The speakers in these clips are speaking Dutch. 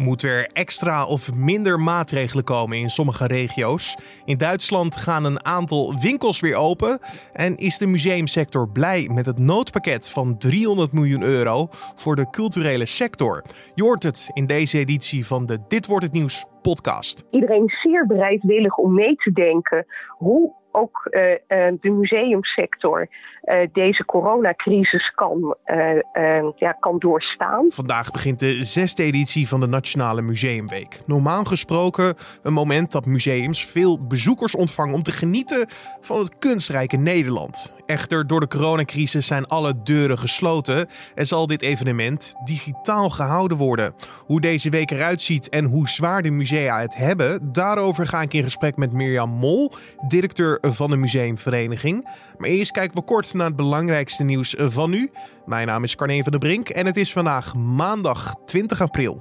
Moeten er extra of minder maatregelen komen in sommige regio's? In Duitsland gaan een aantal winkels weer open. En is de museumsector blij met het noodpakket van 300 miljoen euro voor de culturele sector? Je hoort het in deze editie van de Dit wordt het nieuws podcast. Iedereen is zeer bereidwillig om mee te denken hoe ook uh, uh, de museumsector uh, deze coronacrisis kan, ja, kan doorstaan. Vandaag begint de zesde editie van de Nationale Museumweek. Normaal gesproken een moment dat museums veel bezoekers ontvangen om te genieten van het kunstrijke Nederland. Echter, door de coronacrisis zijn alle deuren gesloten en zal dit evenement digitaal gehouden worden. Hoe deze week eruit ziet en hoe zwaar de musea het hebben, daarover ga ik in gesprek met Mirjam Mol, directeur van de museumvereniging. Maar eerst kijken we kort naar het belangrijkste nieuws van nu. Mijn naam is Carne van der Brink en het is vandaag maandag 20 april.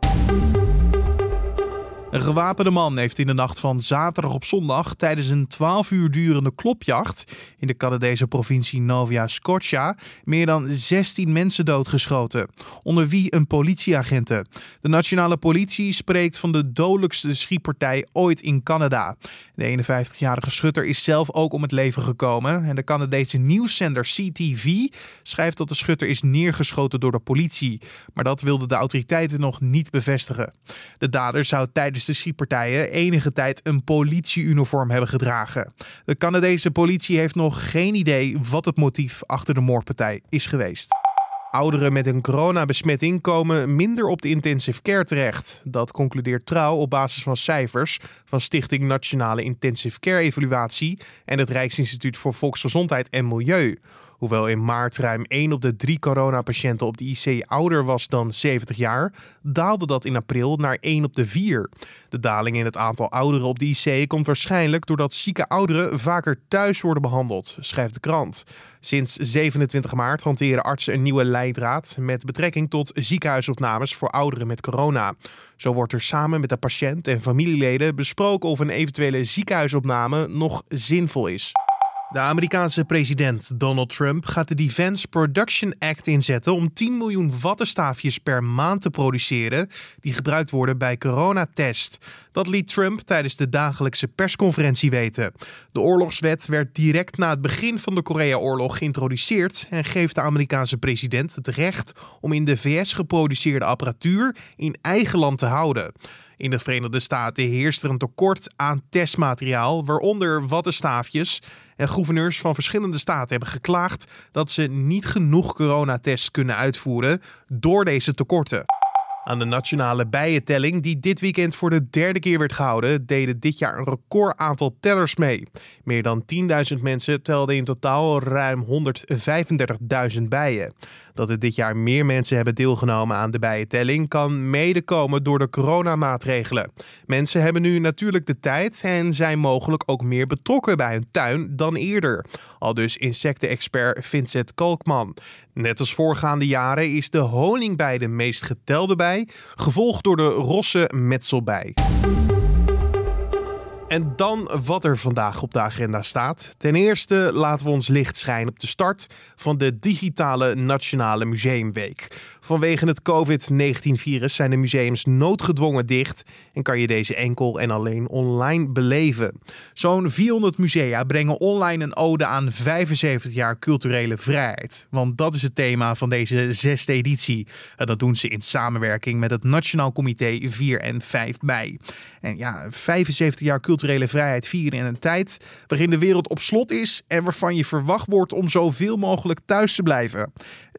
Een gewapende man heeft in de nacht van zaterdag op zondag tijdens een 12 uur durende klopjacht in de Canadese provincie Nova Scotia meer dan 16 mensen doodgeschoten, onder wie een politieagenten. De nationale politie spreekt van de dodelijkste schietpartij ooit in Canada. De 51-jarige schutter is zelf ook om het leven gekomen en de Canadese nieuwszender CTV schrijft dat de schutter is neergeschoten door de politie, maar dat wilden de autoriteiten nog niet bevestigen. De dader zou tijdens de schietpartijen enige tijd een politieuniform hebben gedragen. De Canadese politie heeft nog geen idee wat het motief achter de moordpartij is geweest. Ouderen met een coronabesmetting komen minder op de intensive care terecht. Dat concludeert Trouw op basis van cijfers van Stichting Nationale Intensive Care Evaluatie en het Rijksinstituut voor Volksgezondheid en Milieu. Hoewel in maart ruim 1 op de 3 coronapatiënten op de IC ouder was dan 70 jaar, daalde dat in april naar 1 op de 4. De daling in het aantal ouderen op de IC komt waarschijnlijk doordat zieke ouderen vaker thuis worden behandeld, schrijft de krant. Sinds 27 maart hanteren artsen een nieuwe leidraad met betrekking tot ziekenhuisopnames voor ouderen met corona. Zo wordt er samen met de patiënt en familieleden besproken of een eventuele ziekenhuisopname nog zinvol is. De Amerikaanse president Donald Trump gaat de Defense Production Act inzetten om 10 miljoen wattenstaafjes per maand te produceren die gebruikt worden bij coronatest. Dat liet Trump tijdens de dagelijkse persconferentie weten. De oorlogswet werd direct na het begin van de Korea-oorlog geïntroduceerd en geeft de Amerikaanse president het recht om in de VS geproduceerde apparatuur in eigen land te houden. In de Verenigde Staten heerst er een tekort aan testmateriaal, waaronder wattenstaafjes. En gouverneurs van verschillende staten hebben geklaagd dat ze niet genoeg coronatests kunnen uitvoeren door deze tekorten. Aan de nationale bijentelling, die dit weekend voor de derde keer werd gehouden, deden dit jaar een record aantal tellers mee. Meer dan 10.000 mensen telden in totaal ruim 135.000 bijen. Dat er dit jaar meer mensen hebben deelgenomen aan de bijentelling kan mede komen door de coronamaatregelen. Mensen hebben nu natuurlijk de tijd en zijn mogelijk ook meer betrokken bij hun tuin dan eerder. Al dus insectenexpert Vincent Kalkman. Net als voorgaande jaren is de honingbij de meest getelde bij, gevolgd door de rosse metselbij. En dan wat er vandaag op de agenda staat. Ten eerste laten we ons licht schijnen op de start van de digitale Nationale Museumweek. Vanwege het COVID-19-virus zijn de museums noodgedwongen dicht en kan je deze enkel en alleen online beleven. Zo'n 400 musea brengen online een ode aan 75 jaar culturele vrijheid. Want dat is het thema van deze zesde editie. En dat doen ze in samenwerking met het Nationaal Comité 4 en 5 mei. En ja, 75 jaar culturele vrijheid vieren in een tijd waarin de wereld op slot is en waarvan je verwacht wordt om zoveel mogelijk thuis te blijven.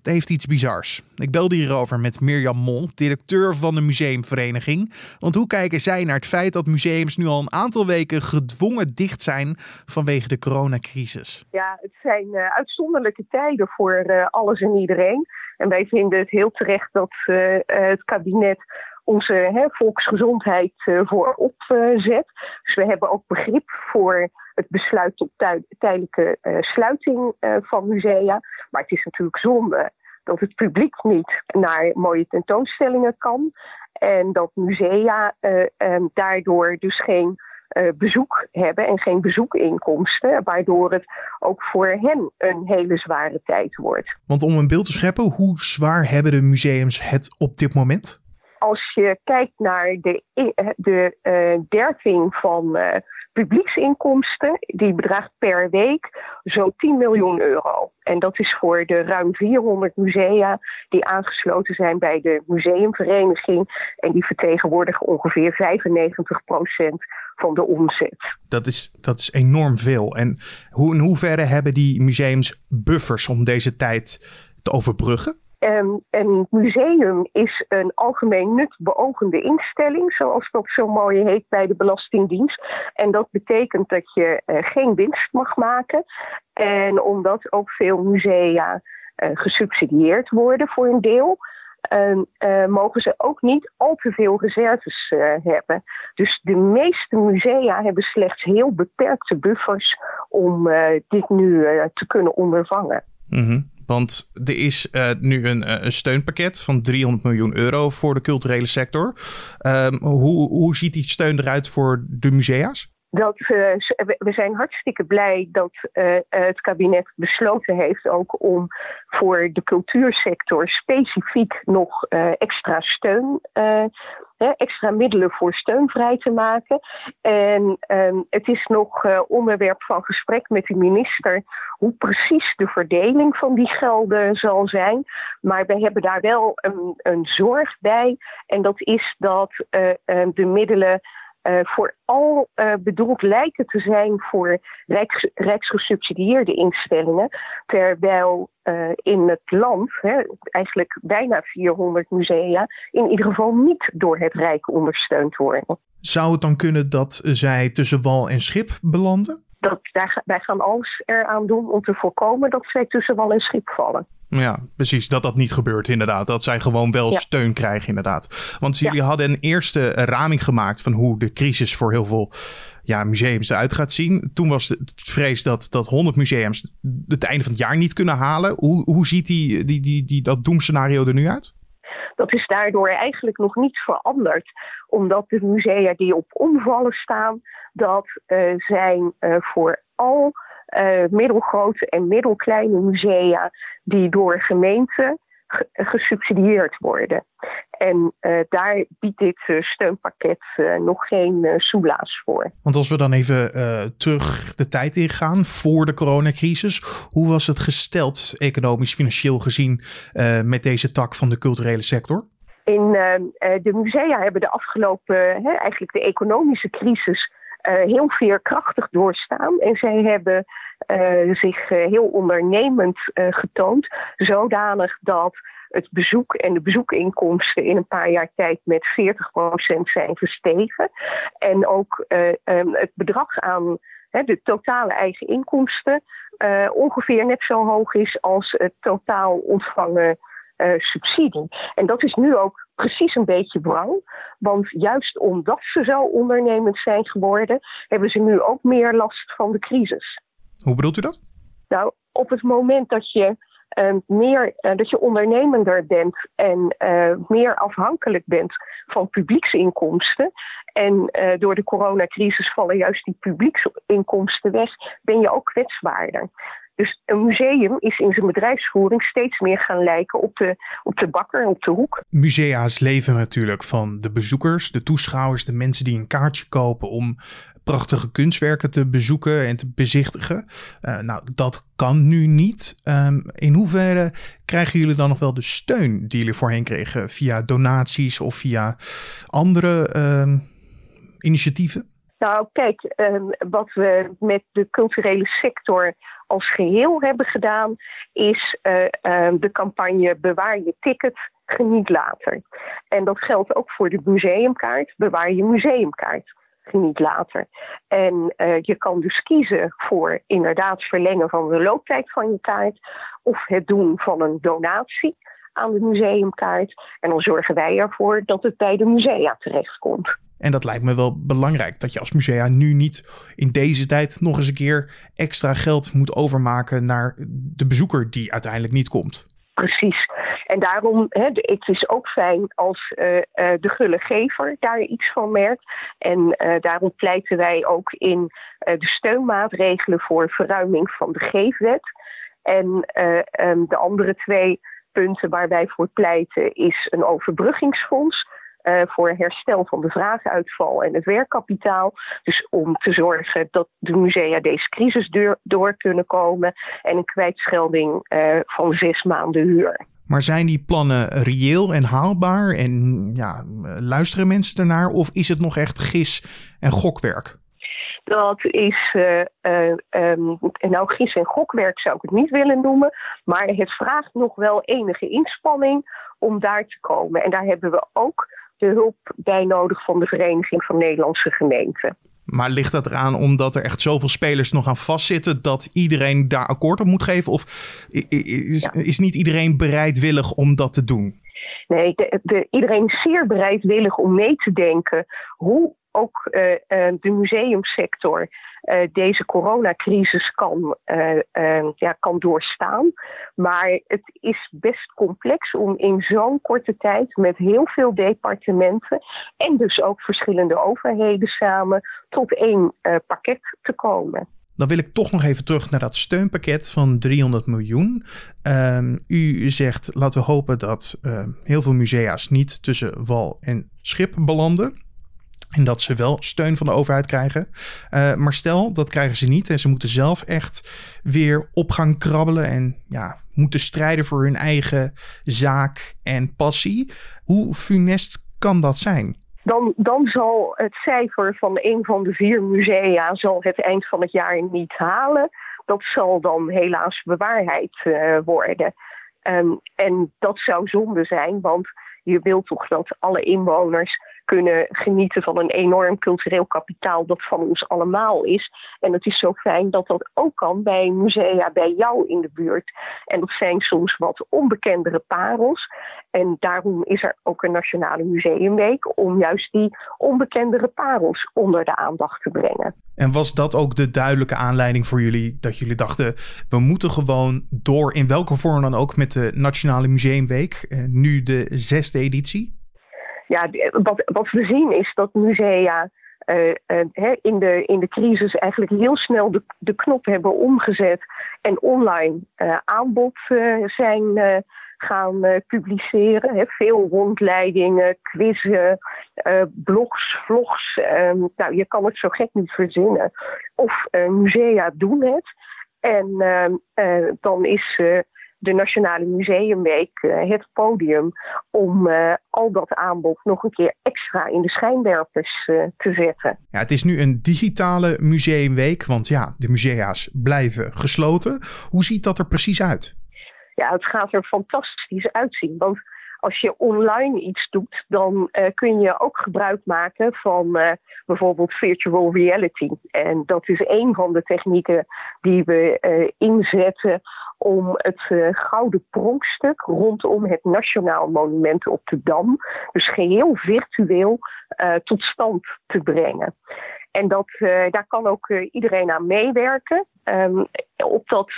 Het heeft iets bizars. Ik belde hierover met Mirjam Mol, directeur van de museumvereniging. Want hoe kijken zij naar het feit dat museums nu al een aantal weken gedwongen dicht zijn vanwege de coronacrisis? Ja, het zijn uh, uitzonderlijke tijden voor uh, alles en iedereen. En wij vinden het heel terecht dat uh, het kabinet onze volksgezondheid uh, voorop zet. Dus we hebben ook begrip voor het besluit tot tijdelijke uh, sluiting uh, van musea. Maar het is natuurlijk zonde dat het publiek niet naar mooie tentoonstellingen kan. En dat musea daardoor dus geen bezoek hebben en geen bezoekinkomsten. Waardoor het ook voor hen een hele zware tijd wordt. Want om een beeld te scheppen, hoe zwaar hebben de museums het op dit moment? Als je kijkt naar de, de uh, derving van uh, publieksinkomsten, die bedraagt per week zo'n 10 miljoen euro. En dat is voor de ruim 400 musea die aangesloten zijn bij de museumvereniging. En die vertegenwoordigen ongeveer 95 procent van de omzet. Dat is, dat is enorm veel. En hoe, in hoeverre hebben die museums buffers om deze tijd te overbruggen? Um, een museum is een algemeen nut beogende instelling, zoals dat zo mooi heet bij de Belastingdienst. En dat betekent dat je uh, geen winst mag maken. En omdat ook veel musea uh, gesubsidieerd worden voor een deel, uh, mogen ze ook niet al te veel reserves hebben. Dus de meeste musea hebben slechts heel beperkte buffers om dit nu te kunnen ondervangen. Mm. Want er is uh, nu een, eh, een, steunpakket van 300 miljoen euro voor de culturele sector. Um, hoe, hoe ziet die steun eruit voor de musea's? Dat, uh, we zijn hartstikke blij dat uh, het kabinet besloten heeft ook om voor de cultuursector specifiek nog extra steun extra middelen voor steun vrij te maken. En um, het is nog onderwerp van gesprek met de minister hoe precies de verdeling van die gelden zal zijn. Maar we hebben daar wel een, een zorg bij. En dat is dat uh, de middelen vooral uh, bedoeld lijken te zijn voor rijks, rijksgesubsidieerde instellingen. Terwijl uh, in het land, hè, eigenlijk bijna 400 musea, in ieder geval niet door het Rijk ondersteund worden. Zou het dan kunnen dat zij tussen wal en schip belanden? Dat, daar, wij gaan alles eraan doen om te voorkomen dat zij tussen wal en schip vallen. Ja, precies. Dat dat niet gebeurt, inderdaad. Dat zij gewoon wel ja. steun krijgen, inderdaad. Want jullie ja. hadden een eerste raming gemaakt van hoe de crisis voor heel veel ja, museums eruit gaat zien. Toen was het vrees dat, dat 100 museums het einde van het jaar niet kunnen halen. Hoe, hoe ziet die, die, die, die, dat doemscenario er nu uit? Dat is daardoor eigenlijk nog niet veranderd. Omdat de musea die op omvallen staan, dat uh, zijn uh, voor al uh, middelgrote en middelkleine musea die door gemeenten gesubsidieerd worden. En uh, daar biedt dit uh, steunpakket uh, nog geen soelaas voor. Want als we dan even terug de tijd ingaan voor de coronacrisis, hoe was het gesteld economisch, financieel gezien met deze tak van de culturele sector? In de musea hebben de afgelopen, hè, eigenlijk de economische crisis, heel veerkrachtig doorstaan. En zij hebben zich uh, heel ondernemend uh, getoond. Zodanig dat het bezoek en de bezoekinkomsten in een paar jaar tijd met 40% zijn gestegen. En ook um, het bedrag aan de totale eigen inkomsten ongeveer net zo hoog is als het totaal ontvangen subsidie. En dat is nu ook precies een beetje wrang. Want juist omdat ze zo ondernemend zijn geworden, hebben ze nu ook meer last van de crisis. Hoe bedoelt u dat? Nou, op het moment dat je uh, meer uh, dat je ondernemender bent en uh, meer afhankelijk bent van publieksinkomsten. En door de coronacrisis vallen juist die publieksinkomsten weg, ben je ook kwetsbaarder. Dus een museum is in zijn bedrijfsvoering steeds meer gaan lijken op de, op de bakker, op de hoek. Musea's leven natuurlijk van de bezoekers, de toeschouwers, de mensen die een kaartje kopen om prachtige kunstwerken te bezoeken en te bezichtigen. Uh, nou, dat kan nu niet. Um, in hoeverre krijgen jullie dan nog wel de steun die jullie voorheen kregen via donaties of via andere um, initiatieven? Nou, kijk, um, wat we met de culturele sector als geheel hebben gedaan, is uh, de campagne Bewaar je ticket, geniet later. En dat geldt ook voor de museumkaart, bewaar je museumkaart niet later. En uh, je kan dus kiezen voor inderdaad verlengen van de looptijd van je kaart of het doen van een donatie aan de museumkaart. En dan zorgen wij ervoor dat het bij de musea terechtkomt. En dat lijkt me wel belangrijk, dat je als musea nu niet in deze tijd nog eens een keer extra geld moet overmaken naar de bezoeker die uiteindelijk niet komt. Precies. En daarom, hè, het is ook fijn als uh, uh, de gullegever daar iets van merkt. En uh, daarom pleiten wij ook in de steunmaatregelen voor verruiming van de geefwet. En um, de andere twee punten waar wij voor pleiten is een overbruggingsfonds voor herstel van de vraaguitval en het werkkapitaal. Dus om te zorgen dat de musea deze crisis door, kunnen komen. En een kwijtschelding van zes maanden huur. Maar zijn die plannen reëel en haalbaar? En ja, luisteren mensen ernaar? Of is het nog echt gis en gokwerk? Dat is, uh, nou gis- en gokwerk zou ik het niet willen noemen, maar het vraagt nog wel enige inspanning om daar te komen. En daar hebben we ook de hulp bij nodig van de Vereniging van Nederlandse Gemeenten. Maar ligt dat eraan omdat er echt zoveel spelers nog aan vastzitten dat iedereen daar akkoord op moet geven? Of is, is niet iedereen bereidwillig om dat te doen? Nee, de, de, iedereen is zeer bereidwillig om mee te denken hoe ook uh, uh, de museumsector uh, deze coronacrisis kan, ja, kan doorstaan. Maar het is best complex om in zo'n korte tijd met heel veel departementen en dus ook verschillende overheden samen tot één pakket te komen. Dan wil ik toch nog even terug naar dat steunpakket van 300 miljoen. Uh, u zegt, laten we hopen dat heel veel musea's niet tussen wal en schip belanden. En dat ze wel steun van de overheid krijgen. Uh, maar stel, dat krijgen ze niet. En ze moeten zelf echt weer op gaan krabbelen. En ja, moeten strijden voor hun eigen zaak en passie. Hoe funest kan dat zijn? Dan, dan zal het cijfer van een van de vier musea zal het eind van het jaar niet halen. Dat zal dan helaas bewaarheid uh, worden. Um, en dat zou zonde zijn, want je wilt toch dat alle inwoners kunnen genieten van een enorm cultureel kapitaal dat van ons allemaal is. En het is zo fijn dat dat ook kan bij musea bij jou in de buurt. En dat zijn soms wat onbekendere parels. En daarom is er ook een Nationale Museumweek om juist die onbekendere parels onder de aandacht te brengen. En was dat ook de duidelijke aanleiding voor jullie dat jullie dachten we moeten gewoon door in welke vorm dan ook met de Nationale Museumweek, eh, nu de zesde editie? Ja, wat, wat we zien is dat musea uh, uh, in, de, in de crisis eigenlijk heel snel de, de knop hebben omgezet en online uh, aanbod zijn gaan publiceren. Hè. Veel rondleidingen, quizzen, blogs, vlogs. Ehm, nou, je kan het zo gek niet verzinnen. Of musea doen het. En ehm, dan is de Nationale Museumweek uh, het podium om uh, al dat aanbod nog een keer extra in de schijnwerpers uh, te zetten. Ja, het is nu een digitale museumweek, want ja, de musea's blijven gesloten. Hoe ziet dat er precies uit? Ja, het gaat er fantastisch uitzien, want als je online iets doet, dan uh, kun je ook gebruik maken van uh, bijvoorbeeld virtual reality. En dat is een van de technieken die we uh, inzetten om het gouden pronkstuk rondom het Nationaal Monument op de Dam, dus geheel virtueel, tot stand te brengen. En dat, daar kan ook iedereen aan meewerken. Um, op dat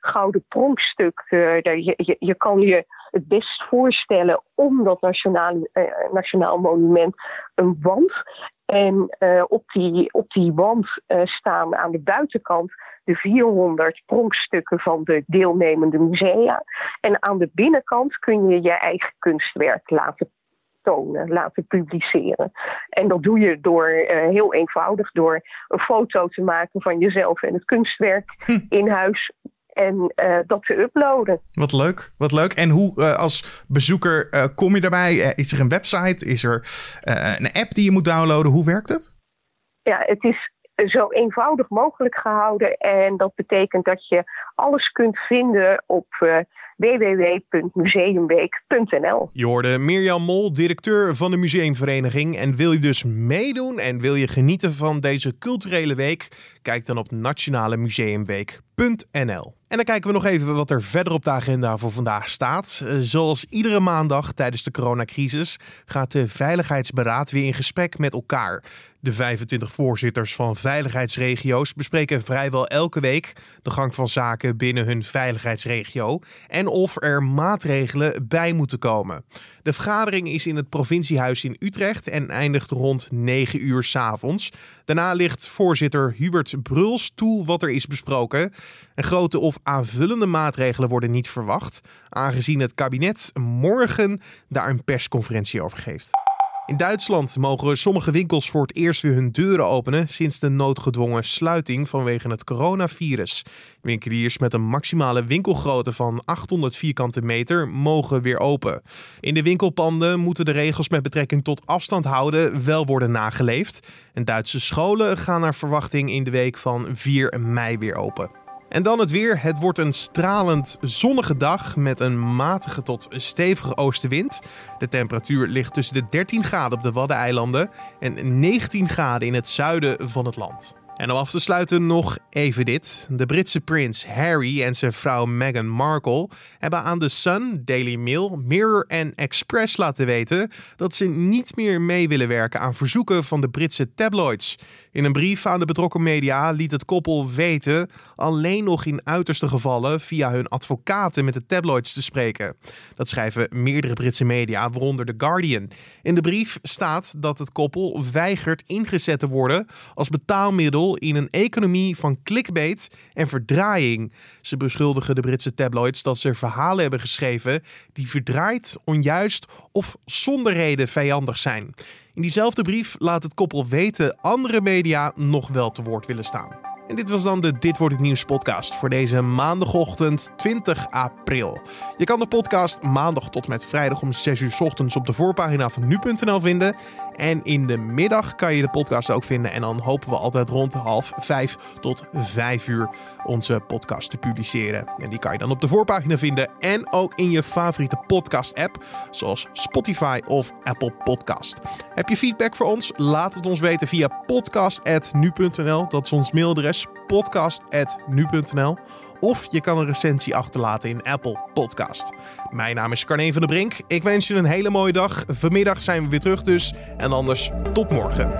gouden pronkstuk, je, je kan je het best voorstellen om dat nationaal, uh, nationaal monument een wand. En uh, op, die, op die wand uh, staan aan de buitenkant de 400 pronkstukken van de deelnemende musea. En aan de binnenkant kun je je eigen kunstwerk laten tonen, laten publiceren. En dat doe je door uh, heel eenvoudig door een foto te maken van jezelf en het kunstwerk hm. in huis en uh, dat te uploaden. Wat leuk, wat leuk. En hoe uh, als bezoeker uh, kom je daarbij? is er een website? Is er een app die je moet downloaden? Hoe werkt het? Ja, het is zo eenvoudig mogelijk gehouden. En dat betekent dat je alles kunt vinden op www.museumweek.nl. Je hoorde Mirjam Mol, directeur van de Museumvereniging. En wil je dus meedoen en wil je genieten van deze culturele week? Kijk dan op nationalemuseumweek.nl. En dan kijken we nog even wat er verder op de agenda voor vandaag staat. Eh, zoals iedere maandag tijdens de coronacrisis gaat de Veiligheidsberaad weer in gesprek met elkaar. De 25 voorzitters van veiligheidsregio's bespreken vrijwel elke week de gang van zaken binnen hun veiligheidsregio en of er maatregelen bij moeten komen. De vergadering is in het provinciehuis in Utrecht en eindigt rond 9 uur s avonds. Daarna ligt voorzitter Hubert Bruls toe wat er is besproken. En grote of aanvullende maatregelen worden niet verwacht, aangezien het kabinet morgen daar een persconferentie over geeft. In Duitsland mogen sommige winkels voor het eerst weer hun deuren openen sinds de noodgedwongen sluiting vanwege het coronavirus. Winkeliers met een maximale winkelgrootte van 800 vierkante meter mogen weer open. In de winkelpanden moeten de regels met betrekking tot afstand houden wel worden nageleefd. En Duitse scholen gaan naar verwachting in de week van 4 mei weer open. En dan het weer. Het wordt een stralend zonnige dag met een matige tot stevige oostenwind. De temperatuur ligt tussen de 13 graden op de Waddeneilanden en 19 graden in het zuiden van het land. En om af te sluiten nog even dit. De Britse prins Harry en zijn vrouw Meghan Markle hebben aan The Sun, Daily Mail, Mirror en Express laten weten dat ze niet meer mee willen werken aan verzoeken van de Britse tabloids. In een brief aan de betrokken media liet het koppel weten alleen nog in uiterste gevallen via hun advocaten met de tabloids te spreken. Dat schrijven meerdere Britse media, waaronder The Guardian. In de brief staat dat het koppel weigert ingezet te worden als betaalmiddel in een economie van clickbait en verdraaiing. Ze beschuldigen de Britse tabloids dat ze verhalen hebben geschreven die verdraaid, onjuist of zonder reden vijandig zijn. In diezelfde brief laat het koppel weten andere media nog wel te woord willen staan. En dit was dan de Dit wordt het nieuws podcast voor deze maandagochtend 20 april. Je kan de podcast maandag tot met vrijdag om 6 uur ochtends op de voorpagina van nu.nl vinden. En in de middag kan je de podcast ook vinden. En dan hopen we altijd rond half 5 tot 5 uur onze podcast te publiceren. En die kan je dan op de voorpagina vinden en ook in je favoriete podcast app zoals Spotify of Apple Podcast. Heb je feedback voor ons? Laat het ons weten via podcast@nu.nl. Dat is ons mailadres podcast.nu.nl. Of je kan een recensie achterlaten in Apple Podcast. Mijn naam is Carne van der Brink. Ik wens je een hele mooie dag. Vanmiddag zijn we weer terug dus. En anders tot morgen.